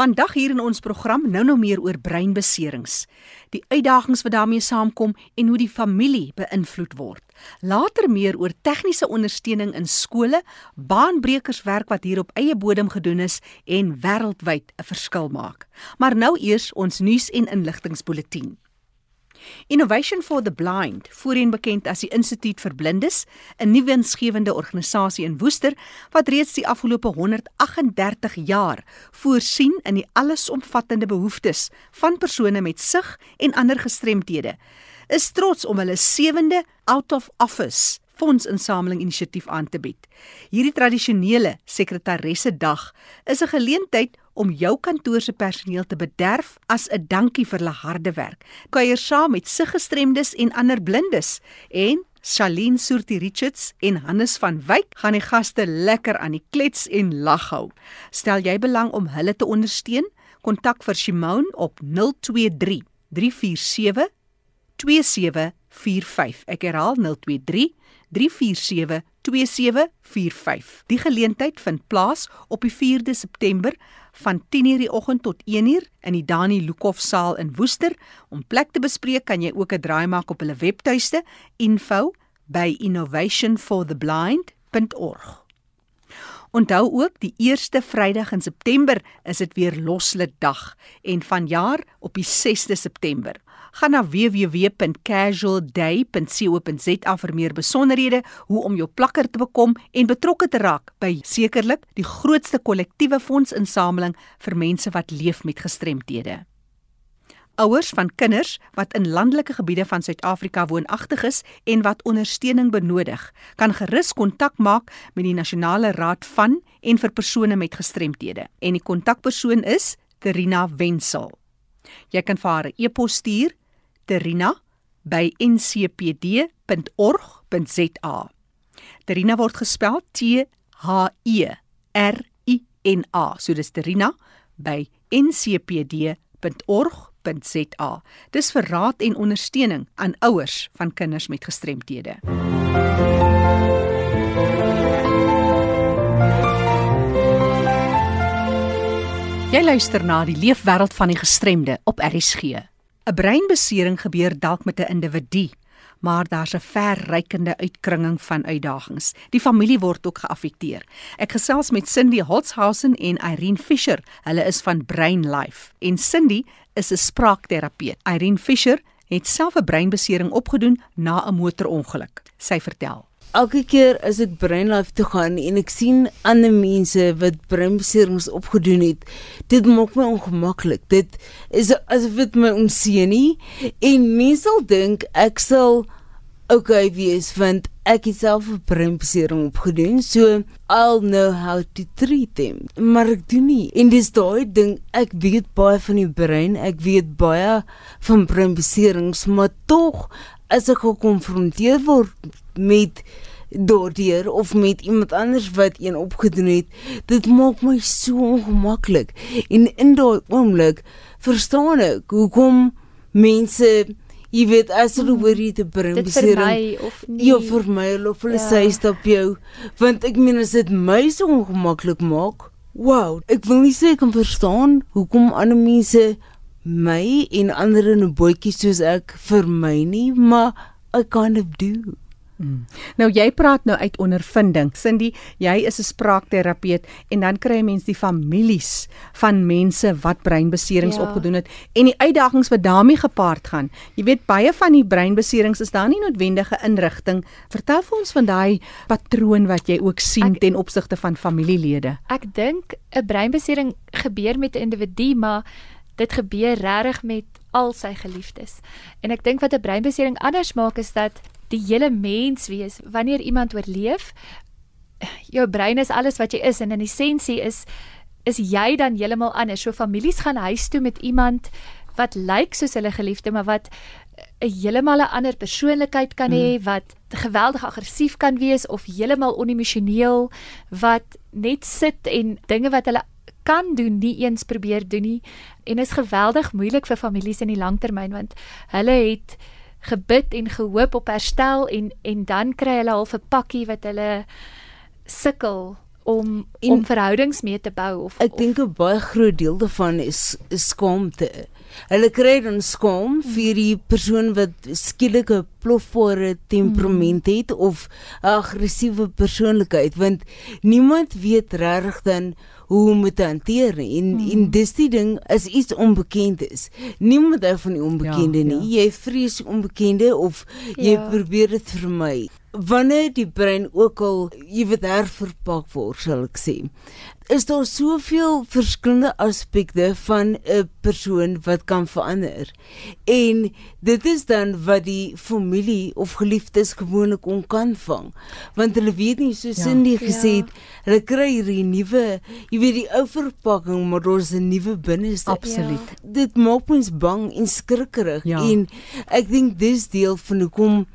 Vandag hier in ons program nou nou meer oor breinbeserings, die uitdagings wat daarmee saamkom en hoe die familie beïnvloed word. Later meer oor tegniese ondersteuning in skole, baanbrekerswerk wat hier op eie bodem gedoen is en wêreldwyd 'n verskil maak. Maar nou eers ons nuus en inligtingspulsatie. Innovation for the Blind, voorheen bekend as die Instituut vir Blindes, 'n nuwe winsgewende organisasie in Woester wat reeds die afgelope 138 jaar voorsien in die allesomvattende behoeftes van persone met sig en ander gestremthede, is trots om hulle 7de out of office fondsinsameling inisiatief aan te bied. Hierdie tradisionele sekretaresse dag is 'n geleentheid om jou kantoor se personeel te bederf as 'n dankie vir hulle harde werk. Kuier saam met sig gestremdes en ander blindes en Shaline Surti Richards en Hannes van Wyk gaan die gaste lekker aan die klets en lag hou. Stel jy belang om hulle te ondersteun? Kontak vir Shimone op 023 347 2745. Ek herhaal 023 347 2745. Die geleentheid vind plaas op die 4de September van 10:00 die oggend tot 1:00 in die Dani Lukhof saal in Woester. Om plek te bespreek kan jy ook 'n draai maak op hulle webtuiste info@innovationfortheblind.org. Onthou ook die eerste Vrydag in September is dit weer loslid dag en vanjaar op die 6de September gaan na www.casualday.co.za vir meer besonderhede hoe om jou plakker te bekom en betrokke te raak by sekerlik die grootste kollektiewe fondsinsameling vir mense wat leef met gestremthede. Ouers van kinders wat in landelike gebiede van Suid-Afrika woonagtig is en wat ondersteuning benodig, kan gerus kontak maak met die Nasionale Raad van en vir persone met gestremthede. En die kontakpersoon is Terina Wenzel. Jy kan vir haar 'n e-pos stuur terina@ncpd.org.za. Terina word gespel T H E R I N A. So dis Terina by ncpd.org.za. Dis vir raad en ondersteuning aan ouers van kinders met gestremthede. Jy luister na die leefwêreld van die gestremde op RSG. 'n Breinbesering gebeur dalk met 'n individu, maar daar's 'n verrykende uitkringing van uitdagings. Die familie word ook geaffekteer. Ek gesels met Cindy Holzhausen en Irene Fischer. Hulle is van Brain Life en Cindy is 'n spraakterapeut. Irene Fischer het self 'n breinbesering opgedoen na 'n motorongeluk. Sy vertel elke keer as ek breinlife toe gaan en ek sien ander mense wat breinbeserings opgedoen het, dit maak my ongemaklik. Dit is asof dit my onseën nie en mense sal dink ek sal okay wees want ek het self 'n breinbesering opgedoen, so I'll know how to treat them. Maar ek doen nie. En dis daai ding, ek weet baie van die brein, ek weet baie van breinbeserings, maar tog as ek gekonfronteer word met daardeur of met iemand anders wat een opgedoen het, dit maak my so ongemaklik. En in daai oomblik verstaan ek hoekom mense Jy weet as hulle hmm. hoor jy te bring besering of nie. Ja, vir my of hulle ja. sê stap jou. Want ek meen as dit my so ongemaklik maak. Wow, ek wil nie sê ek kan verstaan hoekom ander mense my en ander in 'n bootjie soos ek vir my nie, maar I kind of do. Hmm. Nou jy praat nou uit ondervinding. Cindy, jy is 'n spraakterapeut en dan kry jy mense die families van mense wat breinbeserings ja. opgedoen het en die uitdagings wat daarmee gepaard gaan. Jy weet baie van die breinbeserings is daar nie noodwendige inrigting. Vertel vir ons van daai patroon wat jy ook sien ek, ten opsigte van familielede. Ek dink 'n breinbesering gebeur met 'n individu, maar dit gebeur regtig met al sy geliefdes. En ek dink wat 'n breinbesering anders maak is dat die hele mens wees wanneer iemand oorleef jou brein is alles wat jy is en in essensie is is jy dan heeltemal anders so families gaan huis toe met iemand wat lyk soos hulle geliefde maar wat 'n heeltemal 'n ander persoonlikheid kan hê mm. wat geweldig aggressief kan wees of heeltemal onemosioneel wat net sit en dinge wat hulle kan doen nie eens probeer doen nie en is geweldig moeilik vir families in die langtermyn want hulle het gebid en gehoop op herstel en en dan kry hulle half 'n pakkie wat hulle sukkel om En- om verhoudings mee te bou of Ek dink 'n baie groot deel daarvan is, is skaamte. Hulle kry dan skaam vir die persoon wat skielik 'n plofbare temperament het of 'n aggressiewe persoonlikheid want niemand weet regtig dan hoe om te hanteer nie. en mm. en dis die ding is iets onbekend is. Niemand hou van die onbekende Ja, nie. Ja. Jy vrees onbekende of jy Ja. probeer dit vermy. Wanneer die brein ook al jy weet herverpak word, sal ek sê is daar soveel verskillende aspekte van 'n persoon wat kan verander. En dit is dan wat die familie of geliefdes gewoonlik on kan vang. Want hulle weet nie so Ja. Cindy gesê Ja. het, hulle kry hierdie nuwe, jy weet die ou verpakking, maar daar's 'n nuwe binneste. Absoluut. Dit maak mens bang en skrikkerig Ja. en ek dink dis deel van hoekom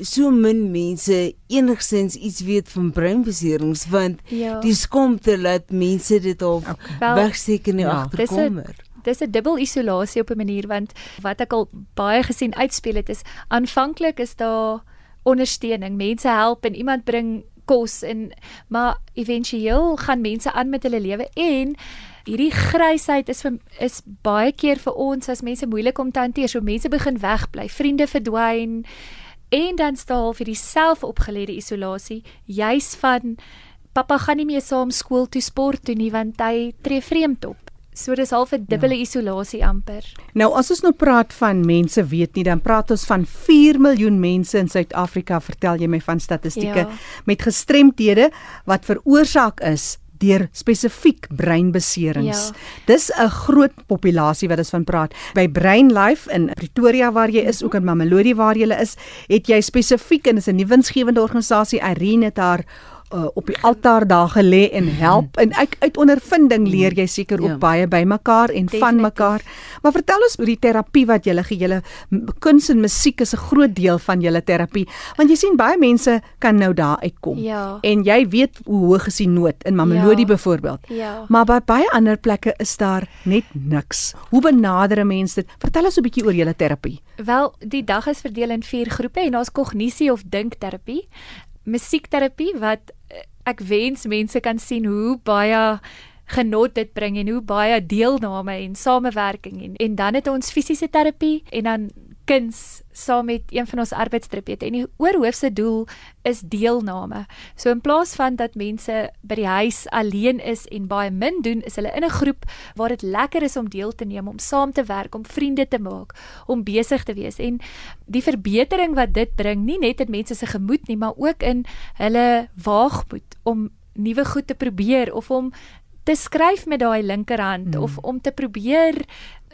so min mense enigsins iets weet van breinbeserings want Ja. die skomte laat mense dit al wegsteek in die ja. Dis 'n- agterkamer. Dis 'n dubbel isolasie op 'n manier want wat ek al baie gesien uitspeel het is aanvanklik is daar ondersteuning, mense help en iemand bring kos en maar éventueel gaan mense aan met hulle lewe en hierdie grysheid is vir is baie keer vir ons as mense moeilik om te hanteer. So mense begin wegbly, vriende verdwyn en dan staan vir die selfopgeleide isolasie juis van pappa gaan nie meer saam skool toe sport toe nie want hy tree vreemd op. So dis half 'n dubbele ja. isolasie amper. Nou as ons nou praat van mense weet nie, dan praat ons van 4 miljoen mense in Suid-Afrika, vertel jy my van statistieke Ja. met gestremthede wat veroorsaak is deur spesifiek breinbeserings. Ja. Dis 'n groot populasie wat ons van praat. By Brain Life in Pretoria waar jy is, ook in Mamelodi waar jy is, het jy spesifiek en dis 'n nuwensgewende organisasie Irene het haar uh, op die altaar daar gelê en help en uit, uit ondervinding leer jy seker Ja. ook baie by mekaar en van Definitief. mekaar. Maar vertel ons oor die terapie wat julle gee. Julle kuns en musiek is 'n groot deel van julle terapie. Want jy sien baie mense kan nou daar uitkom. Ja. En jy weet hoe hoog is die nood in Mamelodi Ja. byvoorbeeld. Ja. Maar by baie ander plekke is daar net niks. Hoe benader 'n mens dit? Vertel ons 'n bietjie oor julle terapie. Wel, die dag is verdeel in 4 groepe en daar's kognisie of dinkterapie, musiekterapie wat eh, ek wens mense kan sien hoe baie genot dit bring en hoe baie deelname en samewerking en en dan het ons fisiese terapie en dan kuns saam met een van ons arbeidsterapeute en die oorhoofse doel is deelname. So in plaas van dat mense by die huis alleen is en baie min doen, is hulle in 'n groep waar dit lekker is om deel te neem, om saam te werk, om vriende te maak, om besig te wees en die verbetering wat dit bring, nie net in mense se gemoed nie, maar ook in hulle waagmoed om nuwe goed te probeer of om te skryf met daai linkerhand mm. of om te probeer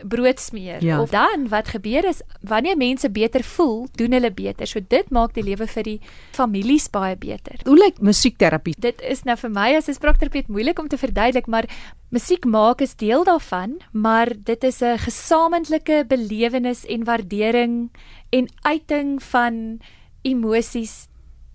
brood smeer Ja. of dan wat gebeur is wanneer mense beter voel, doen hulle beter. So dit maak die lewe vir die families baie beter. Hoe lyk musiekterapie? Dit is nou vir my as 'n spraakterapeut moeilik om te verduidelik, maar musiek maak is deel daarvan, maar dit is 'n gesamentlike belewenis en waardering en uiting van emosies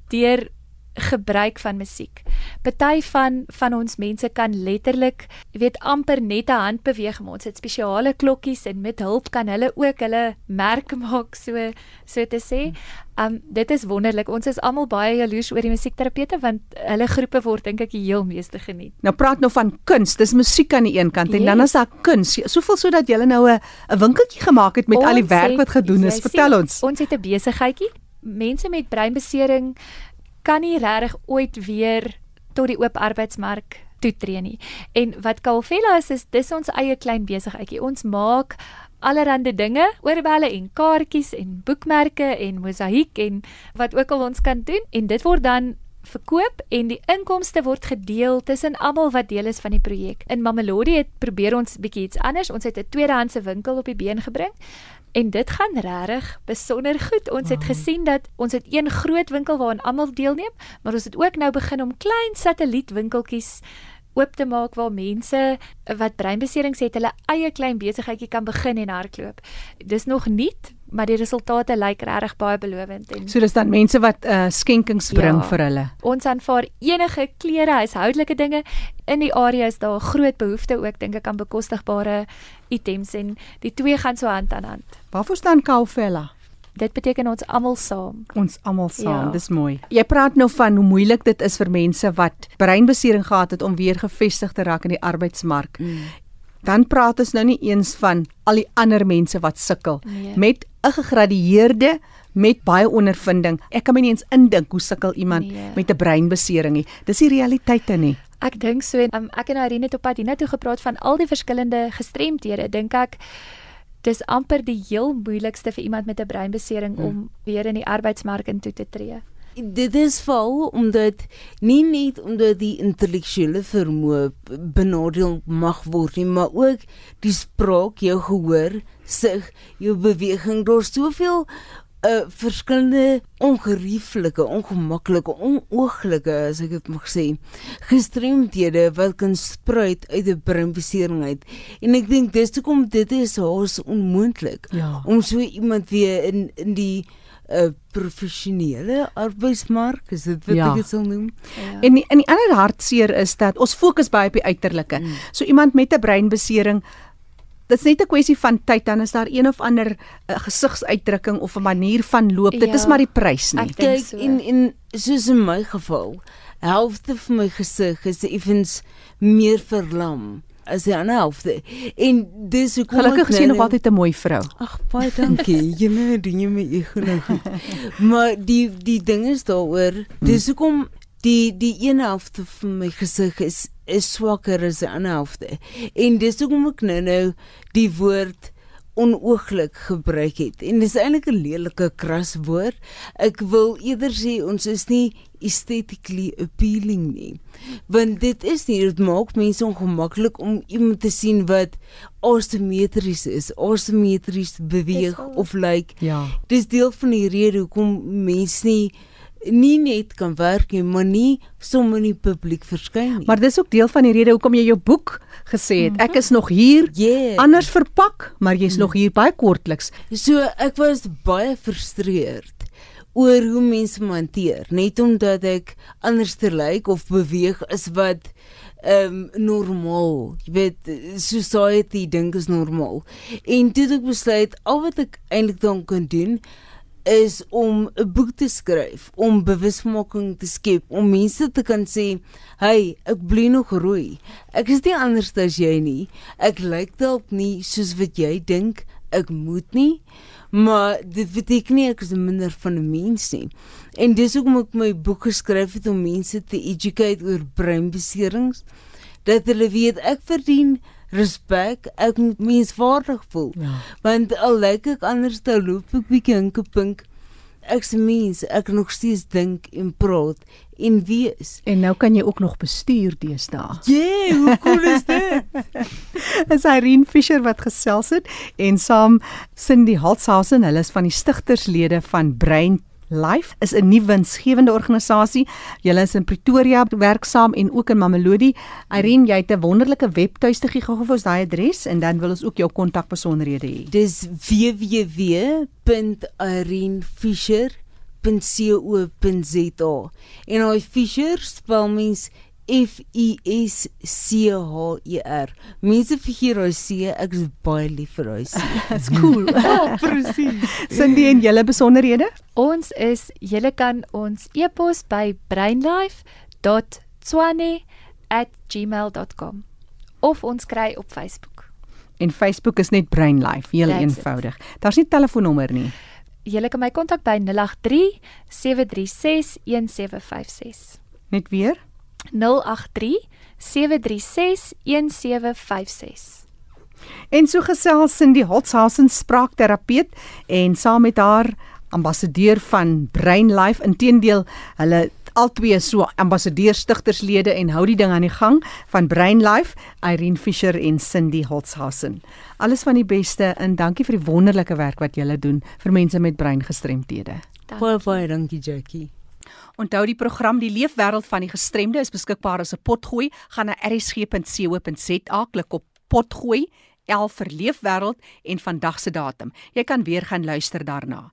deur gebruik van musiek. Party van van ons mense kan letterlik, jy weet, amper net 'n hand beweeg, maar ons het spesiale klokkies en met hulp kan hulle ook hulle merk maak so so te sê. Um dit is wonderlik. Ons is almal baie jaloers oor die musiekterapeute want hulle groepe word dink ek die heel meeste geniet. Nou praat nou van kuns. Dis musiek aan die een kant en dan Yes. is daar kuns. Soveel sodat jy nou 'n 'n winkeltjie gemaak het met al die Ons werk het- wat gedoen is. Vertel sien, ons. Ons het 'n besigheidjie. Mense met breinbesering kan nie regtig ooit weer tot die oop arbeidsmark toetree nie. En wat Kalvela is is dis ons eie klein besigheidjie. Ons maak allerlei dinge, oorbelle en kaartjies en boekmerke en mosaïek en wat ook al ons kan doen en dit word dan verkoop en die inkomste word gedeel tussen almal wat deel is van die projek. In Mamelodi het probeer ons bietjie iets anders. Ons het 'n tweedehandse winkel op die been gebring. En dit gaan regtig besonder goed. Ons het gesien dat ons het een groot winkel waaraan almal deelneem, maar ons het ook nou begin om klein satellietwinkeltjies oop te maak waar mense wat breinbeserings het, hulle eie klein besigheidjie kan begin en hardloop. Dis nog nuut, maar die resultate lyk regtig baie belovend en So dis dan mense wat uh, skenkings bring Ja. vir hulle. ons aanvaar enige klere, huishoudelike dinge. In die area is daar groot behoefte ook dink ek aan bekostigbare items en die twee gaan so hand aan hand. Waarvoor staan Kaufella? Dit beteken ons almal saam. Ons almal saam, Ja. dis mooi. Jy praat nou van hoe moeilik dit is vir mense wat breinbesering gehad het om weer gevestig te raak in die arbeidsmark. Mm. Dan praat ons nou nie eens van al die ander mense wat sukkel Nee. met 'n gegradueerde met baie ondervinding. Ek kan my nie eens indink hoe sukkel iemand Nee. met 'n breinbesering nie. Dis die realiteite nie. Ek dink so en um, ek en Irene het op pad hiernatoe gepraat van al die verskillende gestremthede. Dink ek dis amper die heel moeilikste vir iemand met 'n breinbesering Hmm. om weer in die arbeidsmark in toe te tree. Dit is val omdat nie net omdat die intellektuele vermoë benadeel mag word nie, maar ook die spraak, jou gehoor, sig, jou beweging, daar's soveel uh verskillende ongerieflike, ongemaklike, onooglike as ek dit mag sê, gestremdhede wat kan spruit uit 'n breinbesering uit. En ek dink dis hoekom dit is haas onmoontlik Ja. om so iemand weer in in die uh professionele arbeidsmark is dit wat Ja. ek dit sal noem. Ja. En die, en die ander hartseer is dat ons fokus baie op die uiterlike. Mm. So iemand met 'n breinbesering Dit's net 'n kwessie van tyd dan is daar een of ander uh, gesigsuitdrukking of 'n manier van loop. Dit Ja, is maar die prys nie. ek dink Kyk so. in in soos in my geval, helfte van my gesig is effens meer verlam as die ander helfte. En dis hoekom Gelukkig jy nou- nog altyd 'n mooi vrou. Ag baie dankie. Jy nou doen jy my ego nou goed. Maar die die ding is daaroor, dis hoekom die die een helfte van my gesig is is swakker as die ander helfte. En dis hoekom ek nou nou die woord onooglik gebruik het. En dis eintlik 'n lelike kras woord. Ek wil eerder sê ons is nie aesthetically appealing nie. Want dit is nie dit maak mense ongemaklik om iemand te sien wat asymmetries is, asymmetries beweeg of lyk. Like. Ja. Dis deel van die rede hoekom mense nie nie net kan werk nie, maar nie sommer in die publiek verskyn nie. Maar dis ook deel van die rede hoekom jy jou boek gesê het. Ek is nog hier yeah. anders verpak, maar jy's nog hier baie kortliks. So ek was baie frustreerd oor hoe mense my hanteer, net omdat ek anders te lyk of beweeg as wat ehm um, normaal. Jy weet society dink is normaal. En toe het ek besluit al wat ek eintlik dan kan doen is om 'n boek te skryf, om bewusmaking te skep, om mense te kan sê, "Hey, ek bly nog rooi. Ek is nie anders as jy nie. Ek lyk dalk nie soos wat jy dink ek moet nie." Maar dit beteken nie ek is minder van 'n mens nie. En dis hoekom ek my boek geskryf het om mense te educate oor breinbeserings dat hulle weet ek verdien respek, ek moet menswaardig voel. Ja. Want al lyk ek anders dan loop ek bietjie hinkepink. Ek se mens, ek nog steeds dink en praat en wees. En nou kan jy ook nog bestuur deesdae. Yeah, hoe cool is dit? is Irene Fischer wat gesels het en saam Cindy Holzhausen, hulle is van die stigterslede van Brain Life is 'n nuwe winsgewende organisasie. Julle is in Pretoria werksaam en ook in Mamelodi. Irene, jy het 'n wonderlike webtuiste gegee vir ons daai adres en dan wil ons ook jou kontakbesonderhede hê. Dis www.irenefisher.co.za. En daai Fisher spel mens F I S C H E R. Mense vergeet daai C, ek is baie lief vir daai C. Dit's cool. Presies. Cindy en julle besonderhede? Ons is julle kan ons e-pos by brainlife.tswane@gmail.com of ons kry op Facebook. En Facebook is net Brain Life, heel That's eenvoudig. Daar's nie telefoonnommer nie. Julle kan my kontak by 083 736 1756. Net weer? 083 736 1756. En so gesels Cindy Holzhausen spraakterapeut en saam met haar ambassadeur van Brain Life intedeel hulle albei so ambassadeur stigterslede en hou die ding aan die gang van Brain Life Irene Fischer en Cindy Holzhausen. Alles van die beste en dankie vir die wonderlike werk wat julle doen vir mense met breingestremthede. Baie baie dankie Jackie. Onthou die program Die Leefwêreld van die Gestremde is beskikbaar as 'n potgooi. Gaan na rsg.co.za, klik op potgooi, L vir Leefwêreld en vandag se datum. Jy kan weer gaan luister daarna.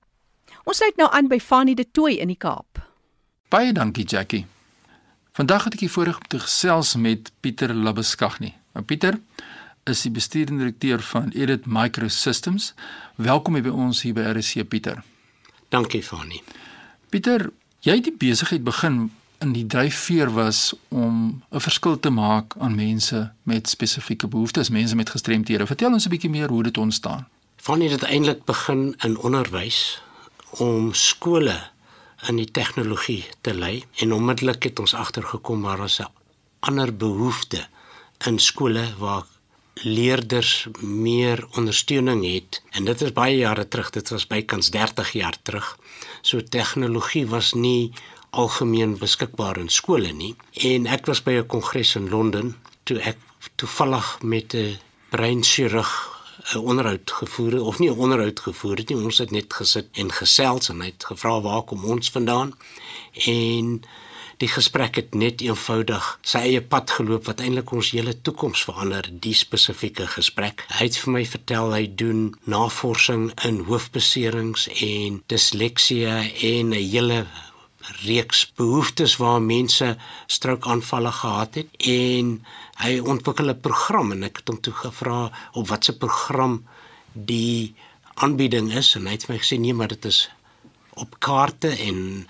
Ons sluit nou aan by Fanie de Tooi in die Kaap. Baie dankie Jackie. Vandag het ek die voorreg om te gesels met Pieter Labeskagni. Nou Pieter is die bestuurende direkteur van Edit Microsystems. Welkom hier by ons hier by RC Pieter. Dankie Fani. Pieter, jy het die besigheid begin in die dryfveer was om 'n verskil te maak aan mense met spesifieke behoeftes, mense met gestremthede. Vertel ons 'n bietjie meer hoe dit ontstaan. Fani het eintlik begin in onderwys om skole in die tegnologie te lei en onmiddellik het ons agtergekom maar ons 'n ander behoefte in skole waar leerders meer ondersteuning het en dit is baie jare terug dit was bykans 30 jaar terug so tegnologie was nie algemeen beskikbaar in skole nie. En ek was by 'n kongres in Londen toe ek toevallig met 'n breinchirurg 'n onderhoud gevoer het of nie 'n onderhoud gevoer het nie. Ons het net gesit en gesels en hy het gevra waar kom ons vandaan? En die gesprek het net eenvoudig sy eie pad geloop wat eintlik ons hele toekoms verander die spesifieke gesprek. Hy het vir my vertel hy doen navorsing in hoofbeserings en disleksie en 'n hele reeks behoeftes waar mense struikaanvalle gehad het en hy ontwikkel 'n program en ek het hom toe gevra op watter program die aanbieding is en hy het my gesê nee maar dit is op kaarte en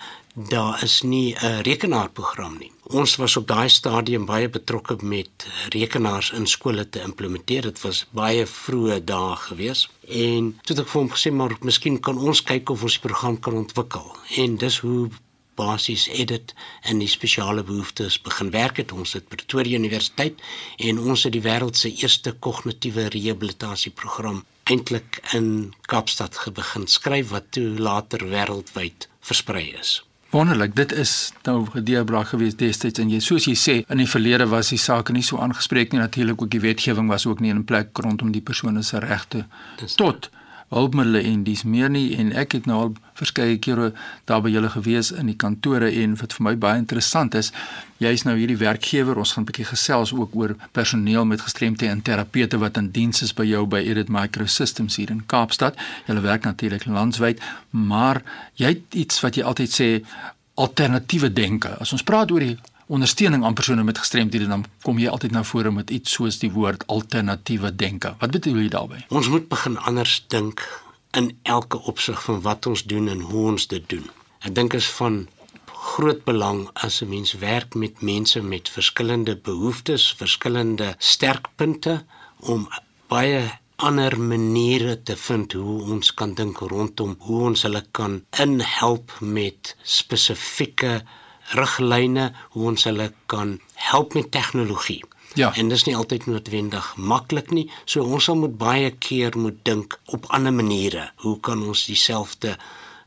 daar is nie 'n rekenaarprogram nie. Ons was op daai stadium baie betrokke met rekenaars in skole te implementeer. Dit was baie vroeë dae gewees. En toe het ek vir hom gesê maar miskien kan ons kyk of ons die program kan ontwikkel. En dis hoe basies edit en die spesiale behoeftes begin werk het ons het Pretoria Universiteit en ons het die wêreld se eerste kognitiewe rehabilitasieprogram eintlik in Kaapstad begin skryf wat toe later wêreldwyd versprei is. Wonderlik, dit is nou gedeurbraak gewees destyds en jy soos jy sê in die verlede was die saak nie so aangespreek nie. Natuurlik ook die wetgewing was ook nie in plek rondom die persone se regte tot hulpmiddels en dis meer nie. En ek het nou al verskeie kere daar by julle gewees in die kantore en wat vir my baie interessant is jy is nou hierdie werkgewer ons gaan 'n bietjie gesels ook oor personeel met gestremthede en terapeute wat in diens is by jou by Edit Microsystems hier in Kaapstad julle werk natuurlik landwyd maar jy het iets wat jy altyd sê alternatiewe denke as ons praat oor die ondersteuning aan persone met gestremthede dan kom jy altyd na vore met iets soos die woord alternatiewe denke. Wat bedoel jy daarmee? Ons moet begin anders dink in elke opsig van wat ons doen en hoe ons dit doen. Ek dink is van groot belang as 'n mens werk met mense met verskillende behoeftes, verskillende sterkpunte om baie ander maniere te vind hoe ons kan dink rondom hoe ons hulle kan inhelp met spesifieke riglyne hoe ons hulle kan help met tegnologie. Ja. En dis nie altyd noodwendig maklik nie. So ons sal moet baie keer moet dink op ander maniere. Hoe kan ons dieselfde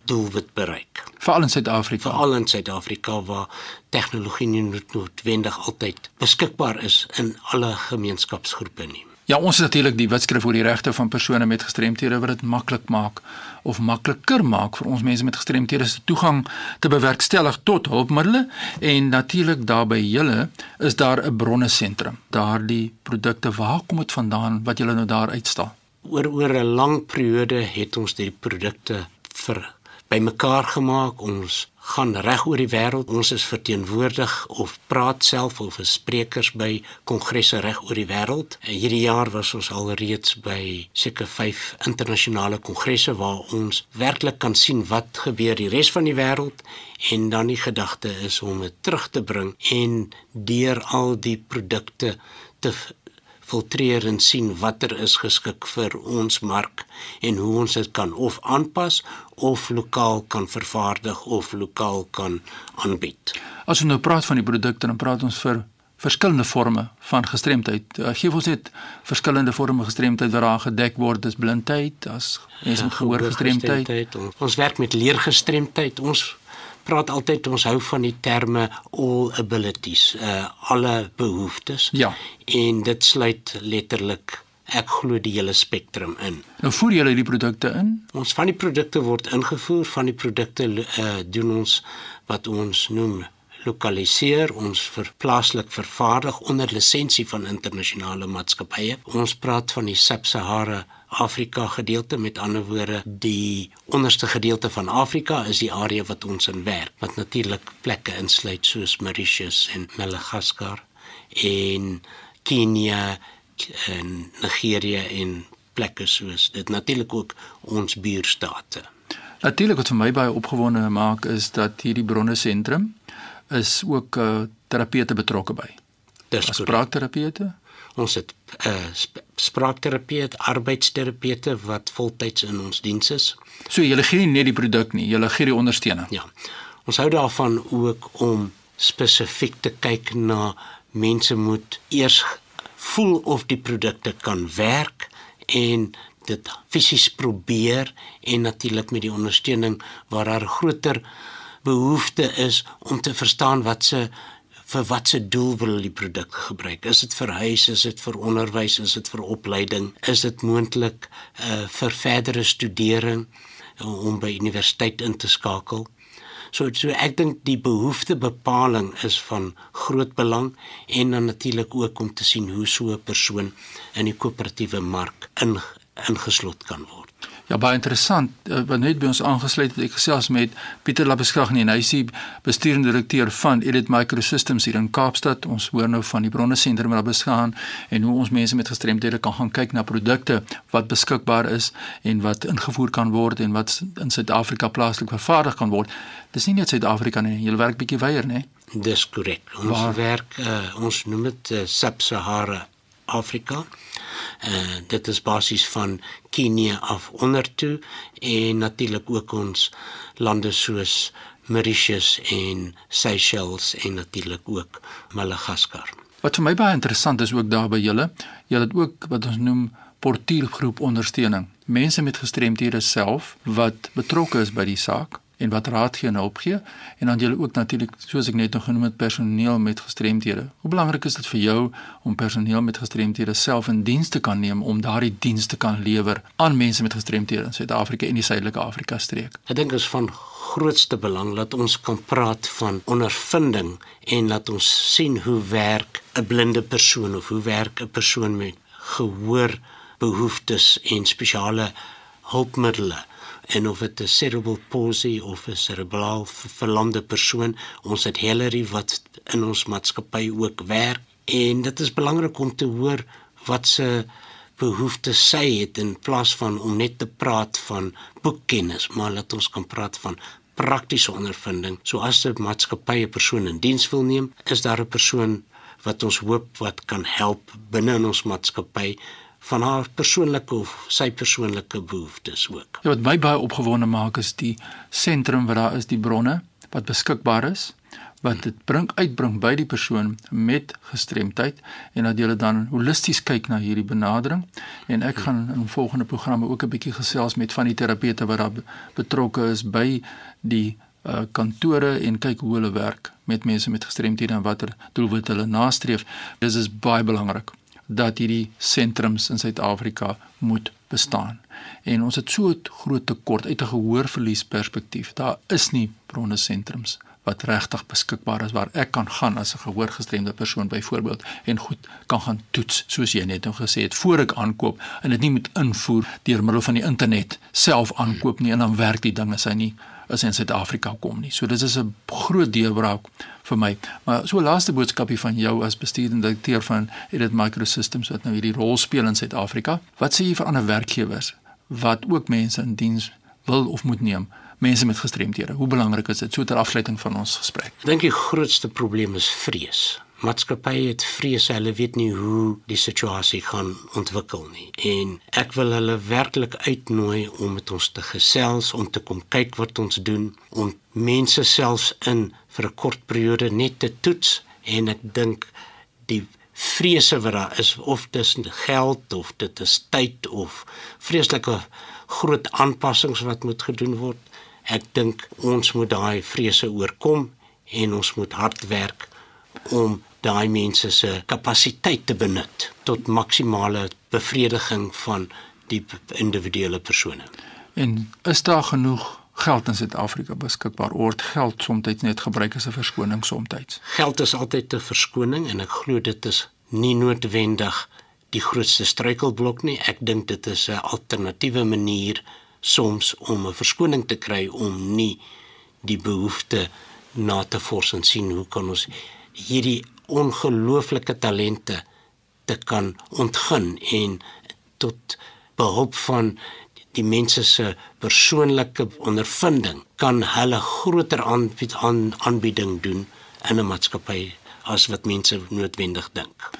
doelwit bereik? Veral in Suid-Afrika. Veral in Suid-Afrika waar tegnologie nie noodwendig altyd beskikbaar is in alle gemeenskapsgroepe nie. Ja, ons is natuurlik die wetskrif oor die regte van persone met gestremthede wat dit maklik maak of makliker maak vir ons mense met gestremthede se toegang te bewerkstellig tot hulpmiddels en natuurlik daarby julle is daar 'n bronne sentrum. Daardie produkte, waar kom dit vandaan wat julle nou daar uitstal? Oor oor 'n lang periode het ons die produkte vir bymekaar gemaak. Ons gaan reg oor die wêreld. Ons is verteenwoordig of praat self of is sprekers by kongresse reg oor die wêreld. Hierdie jaar was ons al reeds by seker 5 internasionale kongresse waar ons werklik kan sien wat gebeur die res van die wêreld en dan die gedagte is om dit terug te bring en deur al die produkte te filtreer en sien watter is geskik vir ons mark en hoe ons dit kan of aanpas of lokaal kan vervaardig of lokaal kan aanbied. As ons nou praat van die produkte, dan praat ons vir verskillende forme van gestremdheid. Uh, Gee ons net verskillende forme gestremdheid wat daar gedek word, dis blindheid, as mense met gehoorgestremdheid. Ons werk met leergestremdheid. Ons praat altyd ons hou van die terme all abilities, uh alle behoeftes. Ja. En dit sluit letterlik ek glo die hele spektrum in. Nou voer julle die produkte in? Ons van die produkte word ingevoer, van die produkte uh doen ons wat ons noem lokaliseer ons vir plaaslik vervaardig onder lisensie van internasionale maatskappye. Ons praat van die Sub-Sahara Afrika gedeelte met ander woorde die onderste gedeelte van Afrika is die area wat ons in werk wat natuurlik plekke insluit soos Mauritius en Madagaskar en Kenia en Nigerië en plekke soos dit natuurlik ook ons buurstate. Natuurlik wat vir my baie opgewonde maak is dat hierdie bronne sentrum is ook uh, terapeute betrokke by. Dis spraakterapeute. Ons het uh, sp spraakterapeute, arbeidsterapeute wat voltyds in ons diens is. So jy gee nie net die produk nie, jy gee die ondersteuning. Ja. Ons hou daarvan ook om spesifiek te kyk na mense moet eers voel of die produkte kan werk en dit fisies probeer en natuurlik met die ondersteuning waar daar groter behoefte is om te verstaan wat se vir wat se doel wil hulle die produk gebruik? Is dit vir huis, is dit vir onderwys, is dit vir opleiding? Is dit moontlik uh vir verdere studering uh, om by universiteit in te skakel? So so ek dink die behoeftebepaling is van groot belang en dan natuurlik ook om te sien hoe so 'n persoon in die koöperatiewe mark in ingeslot kan word. Ja, baie interessant. Uh, Wat net by ons aangesluit het, ek gesels met Pieter Labeskrag nie. Hy is die besturende direkteur van Edit Microsystems hier in Kaapstad. Ons hoor nou van die bronne sentrum wat bestaan en hoe ons mense met gestremdhede kan gaan kyk na produkte wat beskikbaar is en wat ingevoer kan word en wat in Suid-Afrika plaaslik vervaardig kan word. Dis nie net Suid-Afrika nie. Jy werk bietjie weier, né? Dis korrek. Ons Waar? werk uh, ons noem dit uh, Sub-Sahara Afrika. Uh, dit is basies van Kenia af ondertoe en natuurlik ook ons lande soos Mauritius en Seychelles en natuurlik ook Madagaskar. Wat vir my baie interessant is ook daar by julle, julle het ook wat ons noem portuïergroep ondersteuning. Mense met gestremthede self wat betrokke is by die saak en wat raad gee en hulp gee en dan julle ook natuurlik soos ek net nog genoem het personeel met gestremthede. Hoe belangrik is dit vir jou om personeel met gestremthede self in diens te kan neem om daardie diens te kan lewer aan mense met gestremthede in Suid-Afrika en die Suidelike Afrika streek? Ek dink is van grootste belang dat ons kan praat van ondervinding en dat ons sien hoe werk 'n blinde persoon of hoe werk 'n persoon met gehoor behoeftes en spesiale hulpmiddels en of dit 'n cerebral palsy of 'n cerebraal verlamde persoon. Ons het Hillary wat in ons maatskappy ook werk en dit is belangrik om te hoor wat se behoeftes sy het in plaas van om net te praat van boekkennis maar laat ons kan praat van praktiese ondervinding. So as 'n maatskappy 'n persoon in diens wil neem is daar 'n persoon wat ons hoop wat kan help binne in ons maatskappy van haar persoonlike of sy persoonlike behoeftes ook. Ja, wat my baie opgewonde maak is die sentrum wat daar is, die bronne wat beskikbaar is wat dit bring uitbring by die persoon met gestremdheid en dat jy dan holisties kyk na hierdie benadering en ek gaan in volgende programme ook 'n bietjie gesels met van die terapeute wat daar be- betrokke is by die uh, kantore en kyk hoe hulle werk met mense met gestremdhede en watter doelwitte hulle nastreef. Dis is baie belangrik dat hierdie sentrums in Suid-Afrika moet bestaan. En ons het so 'n groot tekort uit 'n gehoorverlies perspektief. Daar is nie bronne sentrums wat regtig beskikbaar is waar ek kan gaan as 'n gehoorgestremde persoon byvoorbeeld en goed kan gaan toets soos jy net nou gesê het voor ek aankoop en dit nie moet invoer deur middel van die internet self aankoop nie en dan werk die ding as hy nie as in Suid-Afrika kom nie. So dis is 'n groot deurbraak vir my. Maar so laaste boodskapie van jou as bestuurende direkteur van Edit Microsystems wat nou hierdie rol speel in Suid-Afrika. Wat sê jy vir ander werkgewers wat ook mense in diens wil of moet neem? Mense met gestremthede. Hoe belangrik is dit so ter afsluiting van ons gesprek? Ek dink die grootste probleem is vrees. Maatskappye het vrees, hulle weet nie hoe die situasie gaan ontwikkel nie. En ek wil hulle werklik uitnooi om met ons te gesels, om te kom kyk wat ons doen, om mense selfs in vir 'n kort periode net te toets en ek dink die vrese wat daar is of dis geld of dit is tyd of vreeslike groot aanpassings wat moet gedoen word. Ek dink ons moet daai vrese oorkom en ons moet hard werk om daai mense se kapasiteit te benut tot maksimale bevrediging van die individuele persone. En is daar genoeg geld in Suid-Afrika beskikbaar? Word geld soms net gebruik as 'n verskoning soms? Geld is altyd 'n verskoning en ek glo dit is nie noodwendig die grootste struikelblok nie. Ek dink dit is 'n alternatiewe manier soms om 'n verskoning te kry om nie die behoefte na te vors en sien hoe kan ons hierdie ongelooflike talente te kan ontgin en tot behulp van die mense se persoonlike ondervinding kan hulle groter aanbied, aan, aanbieding doen in 'n maatskappy as wat mense noodwendig dink.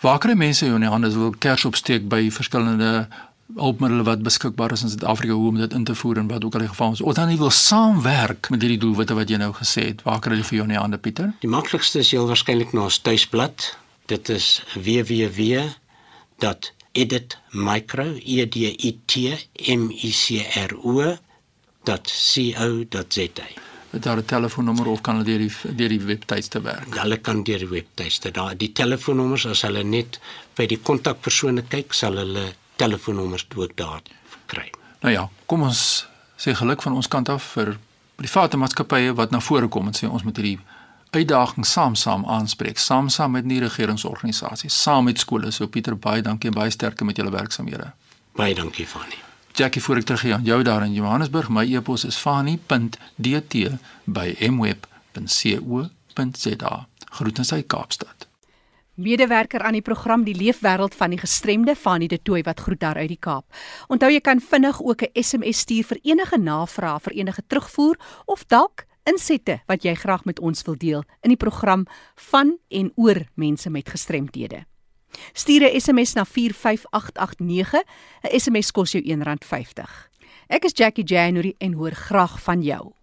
Waar kry mense hande wil kers opsteek by verskillende hulpmiddels wat beskikbaar is in Suid-Afrika hoe om dit in te voer en wat ook al die geval is. Of dan wil saamwerk met hierdie doelwitte wat jy nou gesê het. Waar kry jy vir jou in die hande Pieter? Die maklikste is heel waarskynlik na ons tuisblad. Dit is www.editmicro e. Het daar 'n telefoonnommer of kan hulle deur die deur die webtuiste werk? Hulle kan deur die webtuiste. Daar die telefoonnommers as hulle net by die kontakpersone kyk, sal hulle telefoonnommers ook daar kry. Nou ja, kom ons sê geluk van ons kant af vir private maatskappye wat na vore kom en sê ons moet hierdie uitdaging saam-saam aanspreek, saam-saam met nie regeringsorganisasies, saam met skole. So Pieter, baie dankie en baie sterkte met julle werksamehede. Baie dankie Fani. Jackie voor ek terug gaan jou daar in Johannesburg. My e-pos is fani.dt@mweb.co.za. Groetens uit Kaapstad. Medewerker aan die program Die Leefwêreld van die Gestremde van die Tooi wat groet daar uit die Kaap. Onthou jy kan vinnig ook 'n SMS stuur vir enige navrae, vir enige terugvoer of dalk insette wat jy graag met ons wil deel in die program van en oor mense met gestremthede. Stuur 'n SMS na 45889. 'n SMS kos jou R1.50. Ek is Jackie January en hoor graag van jou.